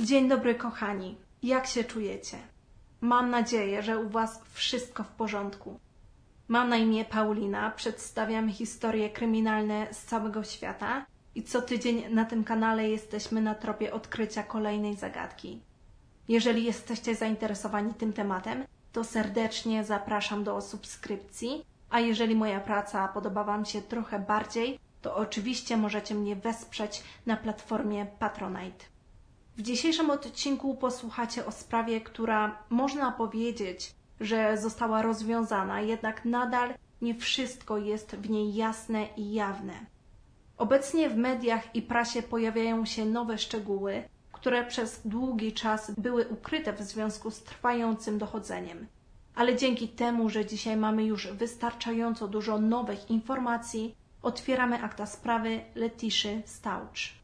Dzień dobry, kochani. Jak się czujecie? Mam nadzieję, że u Was wszystko w porządku. Mam na imię Paulina, przedstawiam historie kryminalne z całego świata i co tydzień na tym kanale jesteśmy na tropie odkrycia kolejnej zagadki. Jeżeli jesteście zainteresowani tym tematem, to serdecznie zapraszam do subskrypcji, a jeżeli moja praca podoba Wam się trochę bardziej, to oczywiście możecie mnie wesprzeć na platformie Patronite. W dzisiejszym odcinku posłuchacie o sprawie, która można powiedzieć, że została rozwiązana, jednak nadal nie wszystko jest w niej jasne i jawne. Obecnie w mediach i prasie pojawiają się nowe szczegóły, które przez długi czas były ukryte w związku z trwającym dochodzeniem. Ale dzięki temu, że dzisiaj mamy już wystarczająco dużo nowych informacji, otwieramy akta sprawy Letiszy Staucz.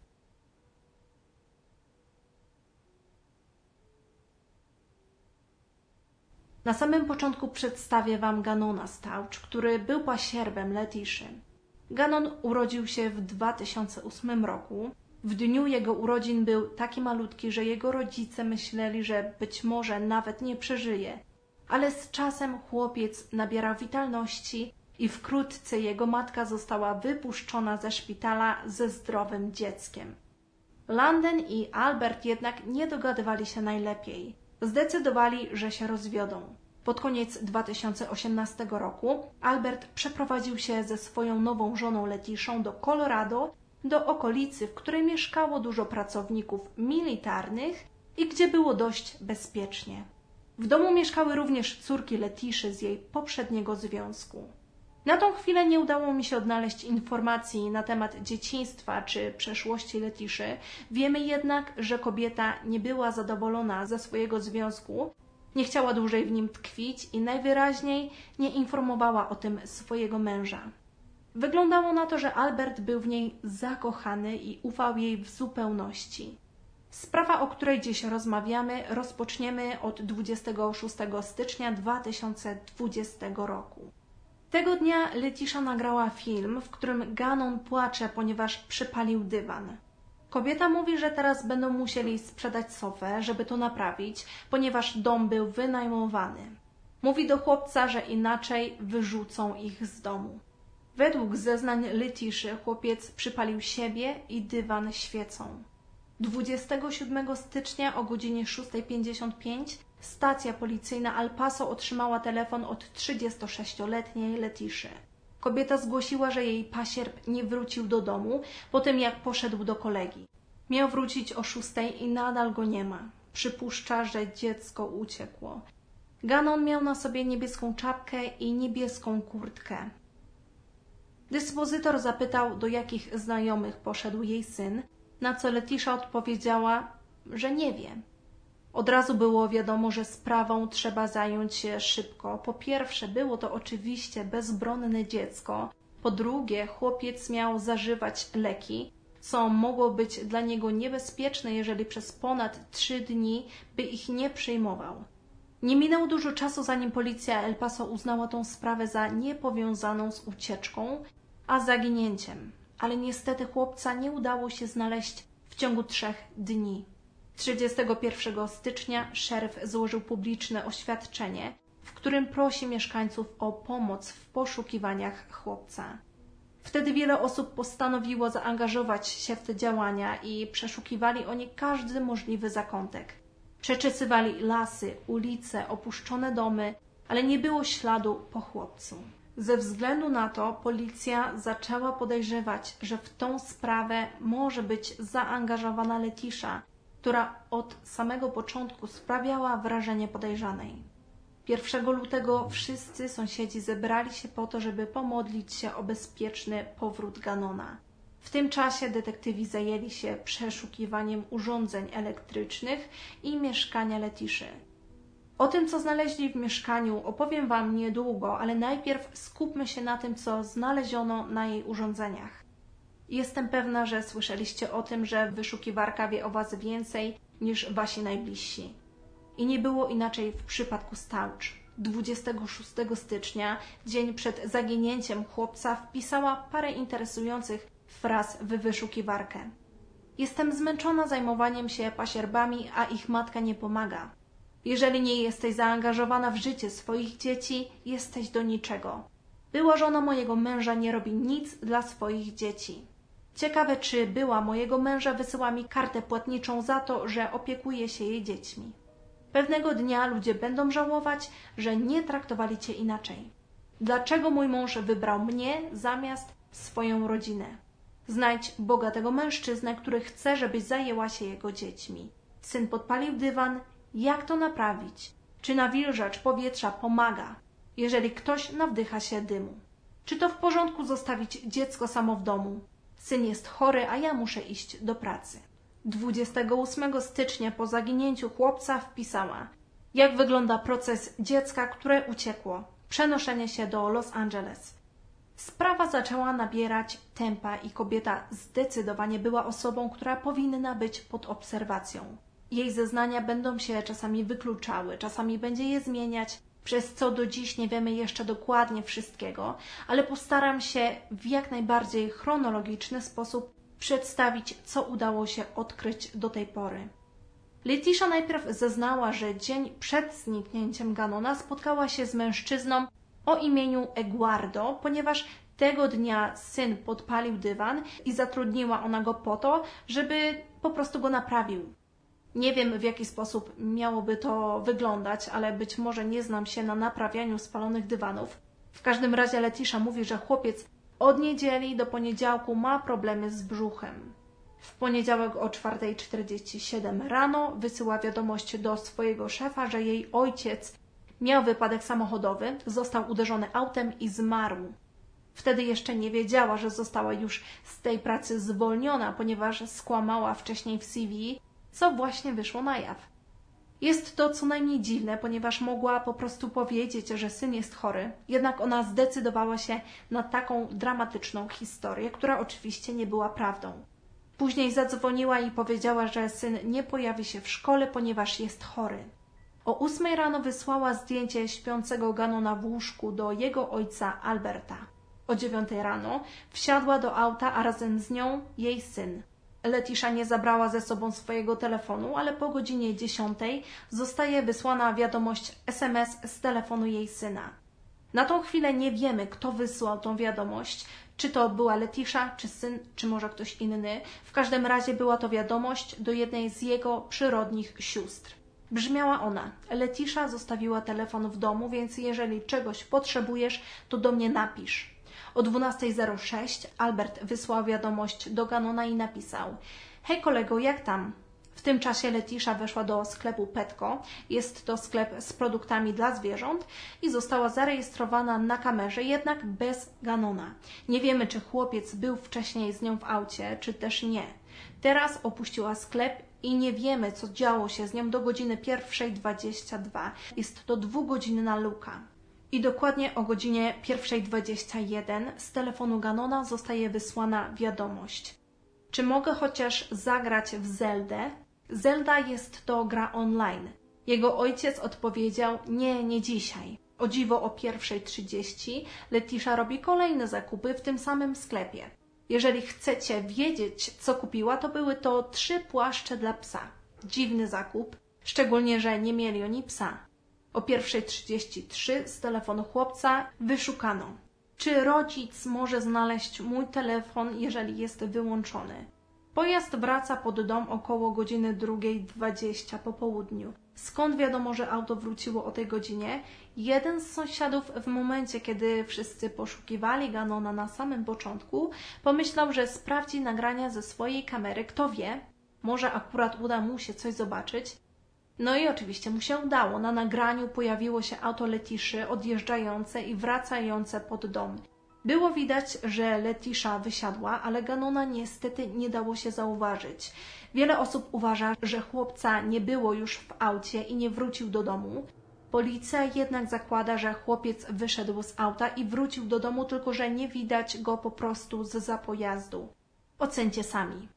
Na samym początku przedstawię Wam Ganona Staucz, który był pasierbem Letiszy. Ganon urodził się w 2008 roku. W dniu jego urodzin był taki malutki, że jego rodzice myśleli, że być może nawet nie przeżyje. Ale z czasem chłopiec nabierał witalności i wkrótce jego matka została wypuszczona ze szpitala ze zdrowym dzieckiem. London i Albert jednak nie dogadywali się najlepiej. Zdecydowali, że się rozwiodą. Pod koniec 2018 roku Albert przeprowadził się ze swoją nową żoną Letiszą do Colorado, do okolicy, w której mieszkało dużo pracowników militarnych i gdzie było dość bezpiecznie. W domu mieszkały również córki Letiszy z jej poprzedniego związku. Na tą chwilę nie udało mi się odnaleźć informacji na temat dzieciństwa czy przeszłości Letiszy. Wiemy jednak, że kobieta nie była zadowolona ze swojego związku, nie chciała dłużej w nim tkwić i najwyraźniej nie informowała o tym swojego męża. Wyglądało na to, że Albert był w niej zakochany i ufał jej w zupełności. Sprawa, o której dziś rozmawiamy, rozpoczniemy od 26 stycznia 2020 roku. Tego dnia Letisza nagrała film, w którym Ganon płacze, ponieważ przypalił dywan. Kobieta mówi, że teraz będą musieli sprzedać sofę, żeby to naprawić, ponieważ dom był wynajmowany. Mówi do chłopca, że inaczej wyrzucą ich z domu. Według zeznań Letiszy chłopiec przypalił siebie i dywan świecą. 27 stycznia o godzinie 6.55 stacja policyjna Al Paso otrzymała telefon od 36-letniej Letiszy. Kobieta zgłosiła, że jej pasierb nie wrócił do domu po tym, jak poszedł do kolegi. Miał wrócić o szóstej i nadal go nie ma. Przypuszcza, że dziecko uciekło. Ganon miał na sobie niebieską czapkę i niebieską kurtkę. Dyspozytor zapytał, do jakich znajomych poszedł jej syn, na co Letisza odpowiedziała, że nie wie. Od razu było wiadomo, że sprawą trzeba zająć się szybko. Po pierwsze, było to oczywiście bezbronne dziecko. Po drugie, chłopiec miał zażywać leki, co mogło być dla niego niebezpieczne, jeżeli przez ponad trzy dni by ich nie przyjmował. Nie minęło dużo czasu, zanim policja El Paso uznała tą sprawę za niepowiązaną z ucieczką, a zaginięciem. Ale niestety chłopca nie udało się znaleźć w ciągu trzech dni. 31 stycznia szeryf złożył publiczne oświadczenie, w którym prosi mieszkańców o pomoc w poszukiwaniach chłopca. Wtedy wiele osób postanowiło zaangażować się w te działania i przeszukiwali oni każdy możliwy zakątek. Przeczesywali lasy, ulice, opuszczone domy, ale nie było śladu po chłopcu. Ze względu na to policja zaczęła podejrzewać, że w tą sprawę może być zaangażowana Letisza, która od samego początku sprawiała wrażenie podejrzanej. 1 lutego wszyscy sąsiedzi zebrali się po to, żeby pomodlić się o bezpieczny powrót Ganona. W tym czasie detektywi zajęli się przeszukiwaniem urządzeń elektrycznych i mieszkania Letiszy. O tym, co znaleźli w mieszkaniu, opowiem Wam niedługo, ale najpierw skupmy się na tym, co znaleziono na jej urządzeniach. Jestem pewna, że słyszeliście o tym, że wyszukiwarka wie o Was więcej niż Wasi najbliżsi. I nie było inaczej w przypadku Staucz. 26 stycznia, dzień przed zaginięciem chłopca, wpisała parę interesujących fraz w wyszukiwarkę. Jestem zmęczona zajmowaniem się pasierbami, a ich matka nie pomaga. Jeżeli nie jesteś zaangażowana w życie swoich dzieci, jesteś do niczego. Była żona mojego męża nie robi nic dla swoich dzieci. Ciekawe, czy była mojego męża wysyła mi kartę płatniczą za to, że opiekuje się jej dziećmi. Pewnego dnia ludzie będą żałować, że nie traktowali cię inaczej. Dlaczego mój mąż wybrał mnie zamiast swoją rodzinę? Znajdź bogatego mężczyznę, który chce, żebyś zajęła się jego dziećmi. Syn podpalił dywan. Jak to naprawić? Czy nawilżacz powietrza pomaga, jeżeli ktoś nawdycha się dymu? Czy to w porządku zostawić dziecko samo w domu? Syn jest chory, a ja muszę iść do pracy. 28 stycznia po zaginięciu chłopca wpisała, jak wygląda proces dziecka, które uciekło, przenoszenie się do Los Angeles. Sprawa zaczęła nabierać tempa i kobieta zdecydowanie była osobą, która powinna być pod obserwacją. Jej zeznania będą się czasami wykluczały, czasami będzie je zmieniać, przez co do dziś nie wiemy jeszcze dokładnie wszystkiego, ale postaram się w jak najbardziej chronologiczny sposób przedstawić, co udało się odkryć do tej pory. Letitia najpierw zeznała, że dzień przed zniknięciem Ganona spotkała się z mężczyzną o imieniu Eguardo, ponieważ tego dnia syn podpalił dywan i zatrudniła ona go po to, żeby po prostu go naprawił. Nie wiem, w jaki sposób miałoby to wyglądać, ale być może nie znam się na naprawianiu spalonych dywanów. W każdym razie Letisza mówi, że chłopiec od niedzieli do poniedziałku ma problemy z brzuchem. W poniedziałek o 4.47 rano wysyła wiadomość do swojego szefa, że jej ojciec miał wypadek samochodowy, został uderzony autem i zmarł. Wtedy jeszcze nie wiedziała, że została już z tej pracy zwolniona, ponieważ skłamała wcześniej w CV, co właśnie wyszło na jaw. Jest to co najmniej dziwne, ponieważ mogła po prostu powiedzieć, że syn jest chory, jednak ona zdecydowała się na taką dramatyczną historię, która oczywiście nie była prawdą. Później zadzwoniła i powiedziała, że syn nie pojawi się w szkole, ponieważ jest chory. O ósmej rano wysłała zdjęcie śpiącego Ganona w łóżku do jego ojca Alberta. O dziewiątej rano wsiadła do auta, a razem z nią jej syn. Letisza nie zabrała ze sobą swojego telefonu, ale po godzinie dziesiątej zostaje wysłana wiadomość SMS z telefonu jej syna. Na tą chwilę nie wiemy, kto wysłał tą wiadomość, czy to była Letisza, czy syn, czy może ktoś inny. W każdym razie była to wiadomość do jednej z jego przyrodnich sióstr. Brzmiała ona: Letisza zostawiła telefon w domu, więc jeżeli czegoś potrzebujesz, to do mnie napisz. O 12.06 Albert wysłał wiadomość do Ganona i napisał: Hej kolego, jak tam? W tym czasie Letisza weszła do sklepu Petco. Jest to sklep z produktami dla zwierząt i została zarejestrowana na kamerze, jednak bez Ganona. Nie wiemy, czy chłopiec był wcześniej z nią w aucie, czy też nie. Teraz opuściła sklep i nie wiemy, co działo się z nią do godziny 1.22. Jest to dwugodzinna luka. I dokładnie o godzinie 1.21 z telefonu Ganona zostaje wysłana wiadomość. Czy mogę chociaż zagrać w Zeldę? Zelda jest to gra online. Jego ojciec odpowiedział: Nie, nie dzisiaj. O dziwo o 1.30 Letisza robi kolejne zakupy w tym samym sklepie. Jeżeli chcecie wiedzieć, co kupiła, to były to trzy płaszcze dla psa. Dziwny zakup, szczególnie, że nie mieli oni psa. O 1.33 z telefonu chłopca wyszukano. Czy rodzic może znaleźć mój telefon, jeżeli jest wyłączony? Pojazd wraca pod dom około godziny 2.20 po południu. Skąd wiadomo, że auto wróciło o tej godzinie? Jeden z sąsiadów w momencie, kiedy wszyscy poszukiwali Ganona na samym początku, pomyślał, że sprawdzi nagrania ze swojej kamery. Kto wie, może akurat uda mu się coś zobaczyć. No i oczywiście mu się udało. Na nagraniu pojawiło się auto Letiszy odjeżdżające i wracające pod dom. Było widać, że Letisza wysiadła, ale Ganona niestety nie dało się zauważyć. Wiele osób uważa, że chłopca nie było już w aucie i nie wrócił do domu. Policja jednak zakłada, że chłopiec wyszedł z auta i wrócił do domu, tylko że nie widać go po prostu z za pojazdu. Ocencie sami.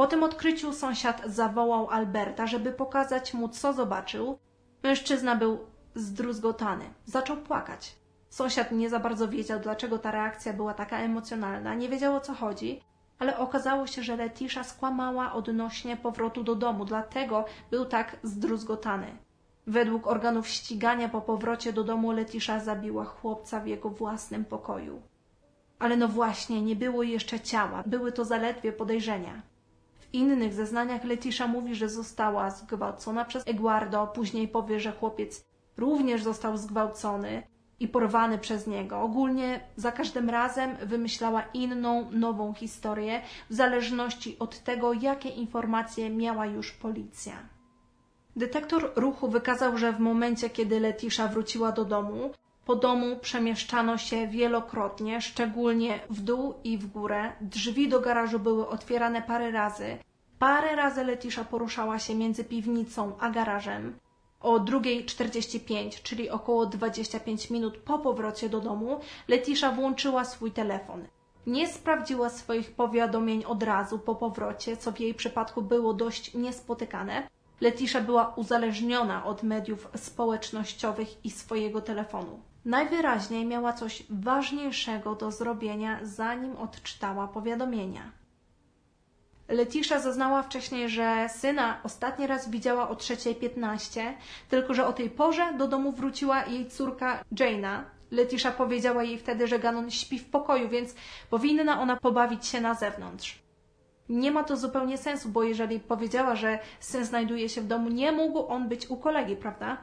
Po tym odkryciu sąsiad zawołał Alberta, żeby pokazać mu, co zobaczył. Mężczyzna był zdruzgotany. Zaczął płakać. Sąsiad nie za bardzo wiedział, dlaczego ta reakcja była taka emocjonalna, nie wiedział o co chodzi, ale okazało się, że Letisza skłamała odnośnie powrotu do domu, dlatego był tak zdruzgotany. Według organów ścigania po powrocie do domu Letisza zabiła chłopca w jego własnym pokoju. Ale no właśnie, nie było jeszcze ciała, były to zaledwie podejrzenia. Innych zeznaniach Letisza mówi, że została zgwałcona przez Eduardo, później powie, że chłopiec również został zgwałcony i porwany przez niego. Ogólnie za każdym razem wymyślała inną, nową historię, w zależności od tego, jakie informacje miała już policja. Detektor ruchu wykazał, że w momencie, kiedy Letisza wróciła do domu, po domu przemieszczano się wielokrotnie, szczególnie w dół i w górę. Drzwi do garażu były otwierane parę razy. Parę razy Letisza poruszała się między piwnicą a garażem. O 2.45, czyli około 25 minut po powrocie do domu, Letisza włączyła swój telefon. Nie sprawdziła swoich powiadomień od razu po powrocie, co w jej przypadku było dość niespotykane. Letisza była uzależniona od mediów społecznościowych i swojego telefonu. Najwyraźniej miała coś ważniejszego do zrobienia, zanim odczytała powiadomienia. Letisza zaznała wcześniej, że syna ostatni raz widziała o 3.15, tylko że o tej porze do domu wróciła jej córka Jaina. Letisza powiedziała jej wtedy, że Ganon śpi w pokoju, więc powinna ona pobawić się na zewnątrz. Nie ma to zupełnie sensu, bo jeżeli powiedziała, że syn znajduje się w domu, nie mógł on być u kolegi, prawda?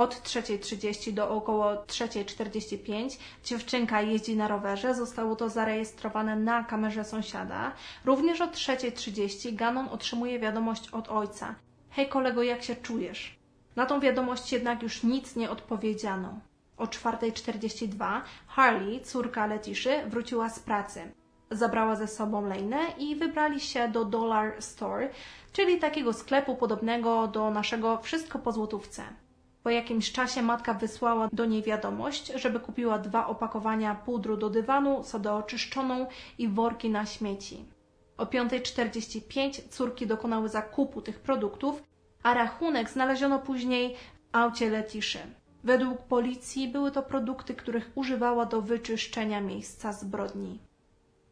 Od 3.30 do około 3.45 dziewczynka jeździ na rowerze. Zostało to zarejestrowane na kamerze sąsiada. Również o 3.30 Ganon otrzymuje wiadomość od ojca. Hej kolego, jak się czujesz? Na tą wiadomość jednak już nic nie odpowiedziano. O 4.42 Harley, córka Letiszy, wróciła z pracy. Zabrała ze sobą Lejnę i wybrali się do Dollar Store, czyli takiego sklepu podobnego do naszego Wszystko po złotówce. Po jakimś czasie matka wysłała do niej wiadomość, żeby kupiła dwa opakowania pudru do dywanu, sodę oczyszczoną i worki na śmieci. O 5.45 córki dokonały zakupu tych produktów, a rachunek znaleziono później w aucie Letiszy. Według policji były to produkty, których używała do wyczyszczenia miejsca zbrodni.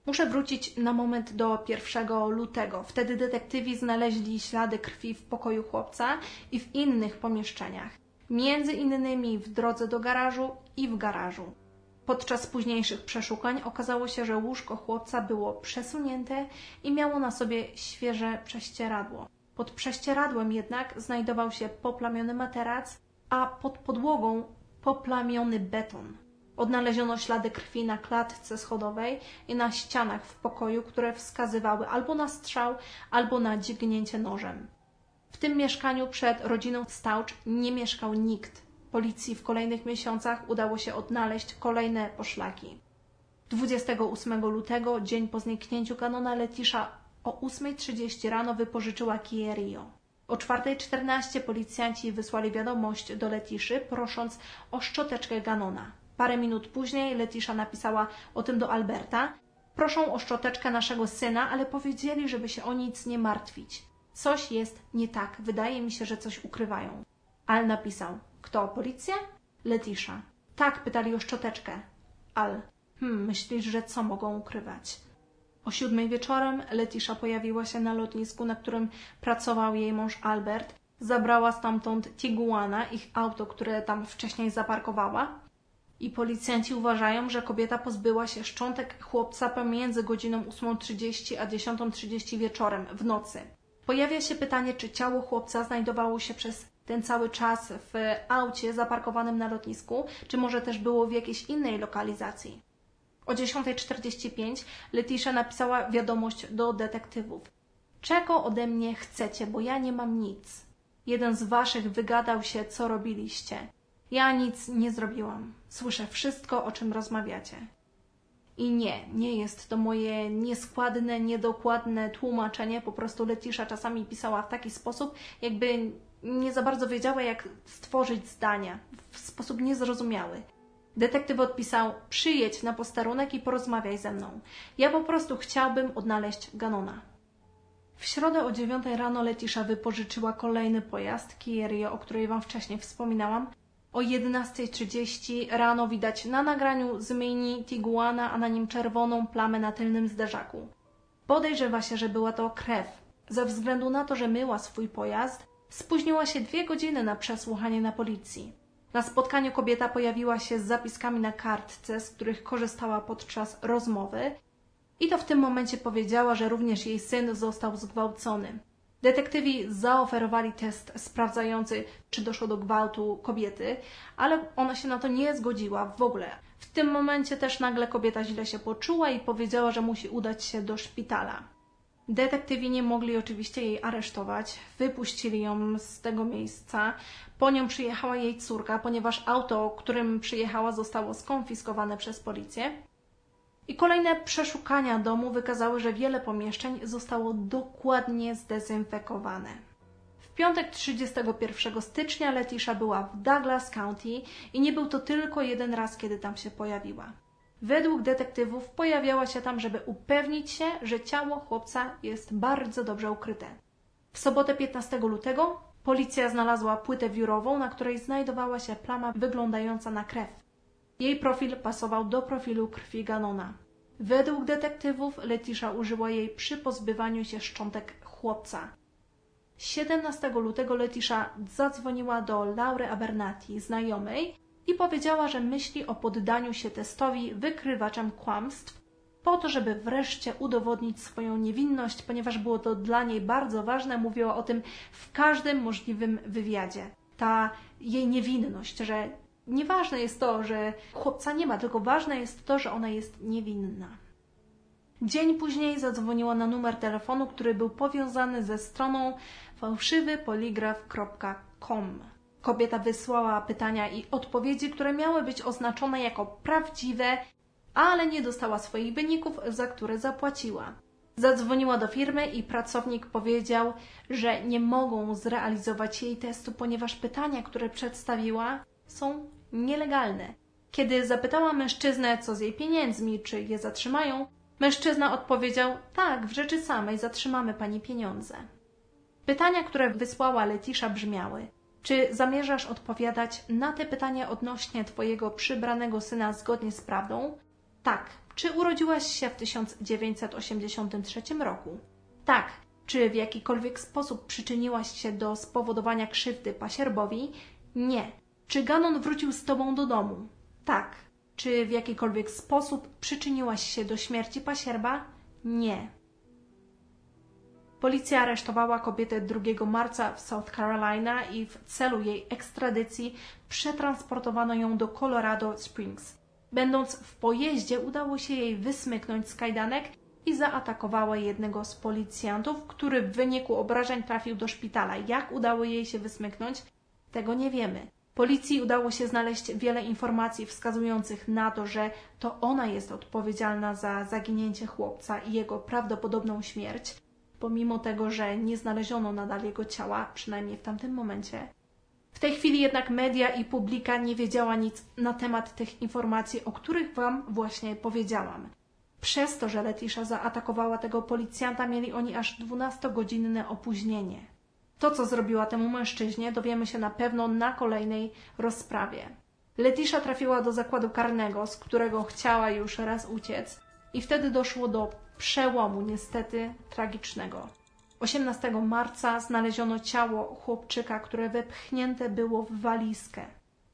Muszę wrócić na moment do 1 lutego. Wtedy detektywi znaleźli ślady krwi w pokoju chłopca i w innych pomieszczeniach między innymi w drodze do garażu i w garażu. Podczas późniejszych przeszukań okazało się, że łóżko chłopca było przesunięte i miało na sobie świeże prześcieradło. Pod prześcieradłem jednak znajdował się poplamiony materac, a pod podłogą poplamiony beton. Odnaleziono ślady krwi na klatce schodowej i na ścianach w pokoju, które wskazywały albo na strzał, albo na dźgnięcie nożem. W tym mieszkaniu przed rodziną Stauch nie mieszkał nikt. Policji w kolejnych miesiącach udało się odnaleźć kolejne poszlaki. 28 lutego, dzień po zniknięciu kanona Letisza, o 8.30 rano wypożyczyła Kia Rio. O 4.14 policjanci wysłali wiadomość do Letiszy, prosząc o szczoteczkę Ganona. Parę minut później Letisza napisała o tym do Alberta. Proszą o szczoteczkę naszego syna, ale powiedzieli, żeby się o nic nie martwić. Coś jest nie tak. Wydaje mi się, że coś ukrywają. Al napisał. Kto? Policja? Letisza. Tak, pytali o szczoteczkę. Al. Hmm, myślisz, że co mogą ukrywać? O siódmej wieczorem Letisza pojawiła się na lotnisku, na którym pracował jej mąż Albert. Zabrała stamtąd Tiguana, ich auto, które tam wcześniej zaparkowała. I policjanci uważają, że kobieta pozbyła się szczątek chłopca pomiędzy godziną 8.30 a 10.30 wieczorem, w nocy. Pojawia się pytanie, czy ciało chłopca znajdowało się przez ten cały czas w aucie zaparkowanym na lotnisku, czy może też było w jakiejś innej lokalizacji. O 10.45 Letitia napisała wiadomość do detektywów. Czego ode mnie chcecie, bo ja nie mam nic. Jeden z waszych wygadał się, co robiliście. Ja nic nie zrobiłam. Słyszę wszystko, o czym rozmawiacie. I nie, nie jest to moje nieskładne, niedokładne tłumaczenie. Po prostu Letisza czasami pisała w taki sposób, jakby nie za bardzo wiedziała, jak stworzyć zdania w sposób niezrozumiały. Detektyw odpisał: Przyjedź na posterunek i porozmawiaj ze mną. Ja po prostu chciałbym odnaleźć Ganona. W środę o 9 rano Letisza wypożyczyła kolejny pojazd, Kia o której Wam wcześniej wspominałam. O 11.30 rano widać na nagraniu z mini Tiguana, a na nim czerwoną plamę na tylnym zderzaku. Podejrzewa się, że była to krew. Ze względu na to, że myła swój pojazd, spóźniła się dwie godziny na przesłuchanie na policji. Na spotkaniu kobieta pojawiła się z zapiskami na kartce, z których korzystała podczas rozmowy i to w tym momencie powiedziała, że również jej syn został zgwałcony. Detektywi zaoferowali test sprawdzający, czy doszło do gwałtu kobiety, ale ona się na to nie zgodziła w ogóle. W tym momencie też nagle kobieta źle się poczuła i powiedziała, że musi udać się do szpitala. Detektywi nie mogli oczywiście jej aresztować, wypuścili ją z tego miejsca. Po nią przyjechała jej córka, ponieważ auto, którym przyjechała, zostało skonfiskowane przez policję. I kolejne przeszukania domu wykazały, że wiele pomieszczeń zostało dokładnie zdezynfekowane. W piątek 31 stycznia Letisha była w Douglas County i nie był to tylko jeden raz, kiedy tam się pojawiła. Według detektywów pojawiała się tam, żeby upewnić się, że ciało chłopca jest bardzo dobrze ukryte. W sobotę 15 lutego policja znalazła płytę wiórową, na której znajdowała się plama wyglądająca na krew. Jej profil pasował do profilu krwi Ganona. Według detektywów Letisza użyła jej przy pozbywaniu się szczątek chłopca. 17 lutego Letisza zadzwoniła do Laury Abernati, znajomej, i powiedziała, że myśli o poddaniu się testowi wykrywaczem kłamstw, po to, żeby wreszcie udowodnić swoją niewinność, ponieważ było to dla niej bardzo ważne. Mówiła o tym w każdym możliwym wywiadzie. Ta jej niewinność, że nieważne jest to, że chłopca nie ma, tylko ważne jest to, że ona jest niewinna. Dzień później zadzwoniła na numer telefonu, który był powiązany ze stroną fałszywypoligraf.com. Kobieta wysłała pytania i odpowiedzi, które miały być oznaczone jako prawdziwe, ale nie dostała swoich wyników, za które zapłaciła. Zadzwoniła do firmy i pracownik powiedział, że nie mogą zrealizować jej testu, ponieważ pytania, które przedstawiła, są nielegalne. Kiedy zapytała mężczyznę, co z jej pieniędzmi, czy je zatrzymają, mężczyzna odpowiedział: Tak, w rzeczy samej zatrzymamy pani pieniądze. Pytania, które wysłała Letisza brzmiały: Czy zamierzasz odpowiadać na te pytania odnośnie twojego przybranego syna zgodnie z prawdą? Tak. Czy urodziłaś się w 1983 roku? Tak. Czy w jakikolwiek sposób przyczyniłaś się do spowodowania krzywdy pasierbowi? Nie. Czy Ganon wrócił z tobą do domu? Tak. Czy w jakikolwiek sposób przyczyniłaś się do śmierci pasierba? Nie. Policja aresztowała kobietę 2 marca w South Carolina i w celu jej ekstradycji przetransportowano ją do Colorado Springs. Będąc w pojeździe, udało się jej wysmyknąć z kajdanek i zaatakowała jednego z policjantów, który w wyniku obrażeń trafił do szpitala. Jak udało jej się wysmyknąć, tego nie wiemy. Policji udało się znaleźć wiele informacji wskazujących na to, że to ona jest odpowiedzialna za zaginięcie chłopca i jego prawdopodobną śmierć, pomimo tego, że nie znaleziono nadal jego ciała, przynajmniej w tamtym momencie. W tej chwili jednak media i publika nie wiedziała nic na temat tych informacji, o których Wam właśnie powiedziałam. Przez to, że Letisza zaatakowała tego policjanta, mieli oni aż 12-godzinne opóźnienie. To, co zrobiła temu mężczyźnie, dowiemy się na pewno na kolejnej rozprawie. Letisza trafiła do zakładu karnego, z którego chciała już raz uciec, i wtedy doszło do przełomu, niestety tragicznego. 18 marca znaleziono ciało chłopczyka, które wepchnięte było w walizkę.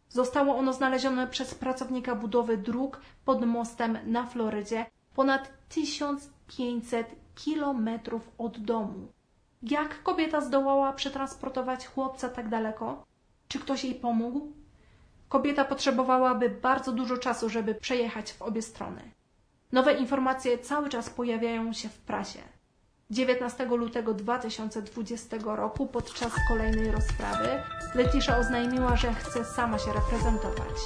Zostało ono znalezione przez pracownika budowy dróg pod mostem na Florydzie, ponad 1500 kilometrów od domu. Jak kobieta zdołała przetransportować chłopca tak daleko? Czy ktoś jej pomógł? Kobieta potrzebowałaby bardzo dużo czasu, żeby przejechać w obie strony. Nowe informacje cały czas pojawiają się w prasie. 19 lutego 2020 roku podczas kolejnej rozprawy Letisza oznajmiła, że chce sama się reprezentować.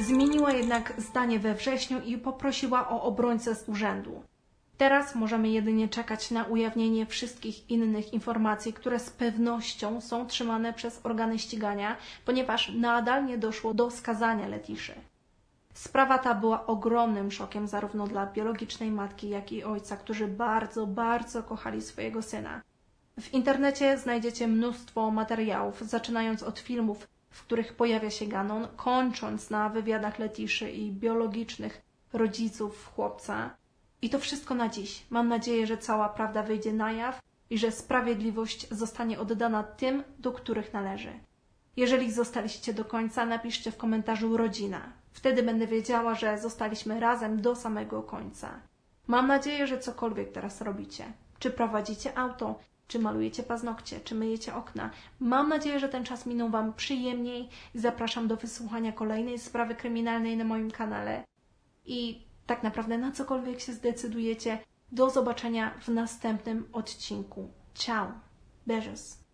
Zmieniła jednak zdanie we wrześniu i poprosiła o obrońcę z urzędu. Teraz możemy jedynie czekać na ujawnienie wszystkich innych informacji, które z pewnością są trzymane przez organy ścigania, ponieważ nadal nie doszło do skazania Letiszy. Sprawa ta była ogromnym szokiem zarówno dla biologicznej matki, jak i ojca, którzy bardzo, bardzo kochali swojego syna. W internecie znajdziecie mnóstwo materiałów, zaczynając od filmów, w których pojawia się Ganon, kończąc na wywiadach Letiszy i biologicznych rodziców chłopca. I to wszystko na dziś. Mam nadzieję, że cała prawda wyjdzie na jaw i że sprawiedliwość zostanie oddana tym, do których należy. Jeżeli zostaliście do końca, napiszcie w komentarzu rodzina. Wtedy będę wiedziała, że zostaliśmy razem do samego końca. Mam nadzieję, że cokolwiek teraz robicie. Czy prowadzicie auto, czy malujecie paznokcie, czy myjecie okna. Mam nadzieję, że ten czas minął Wam przyjemniej zapraszam do wysłuchania kolejnej sprawy kryminalnej na moim kanale. I tak naprawdę na cokolwiek się zdecydujecie, do zobaczenia w następnym odcinku. Ciao! Beijos!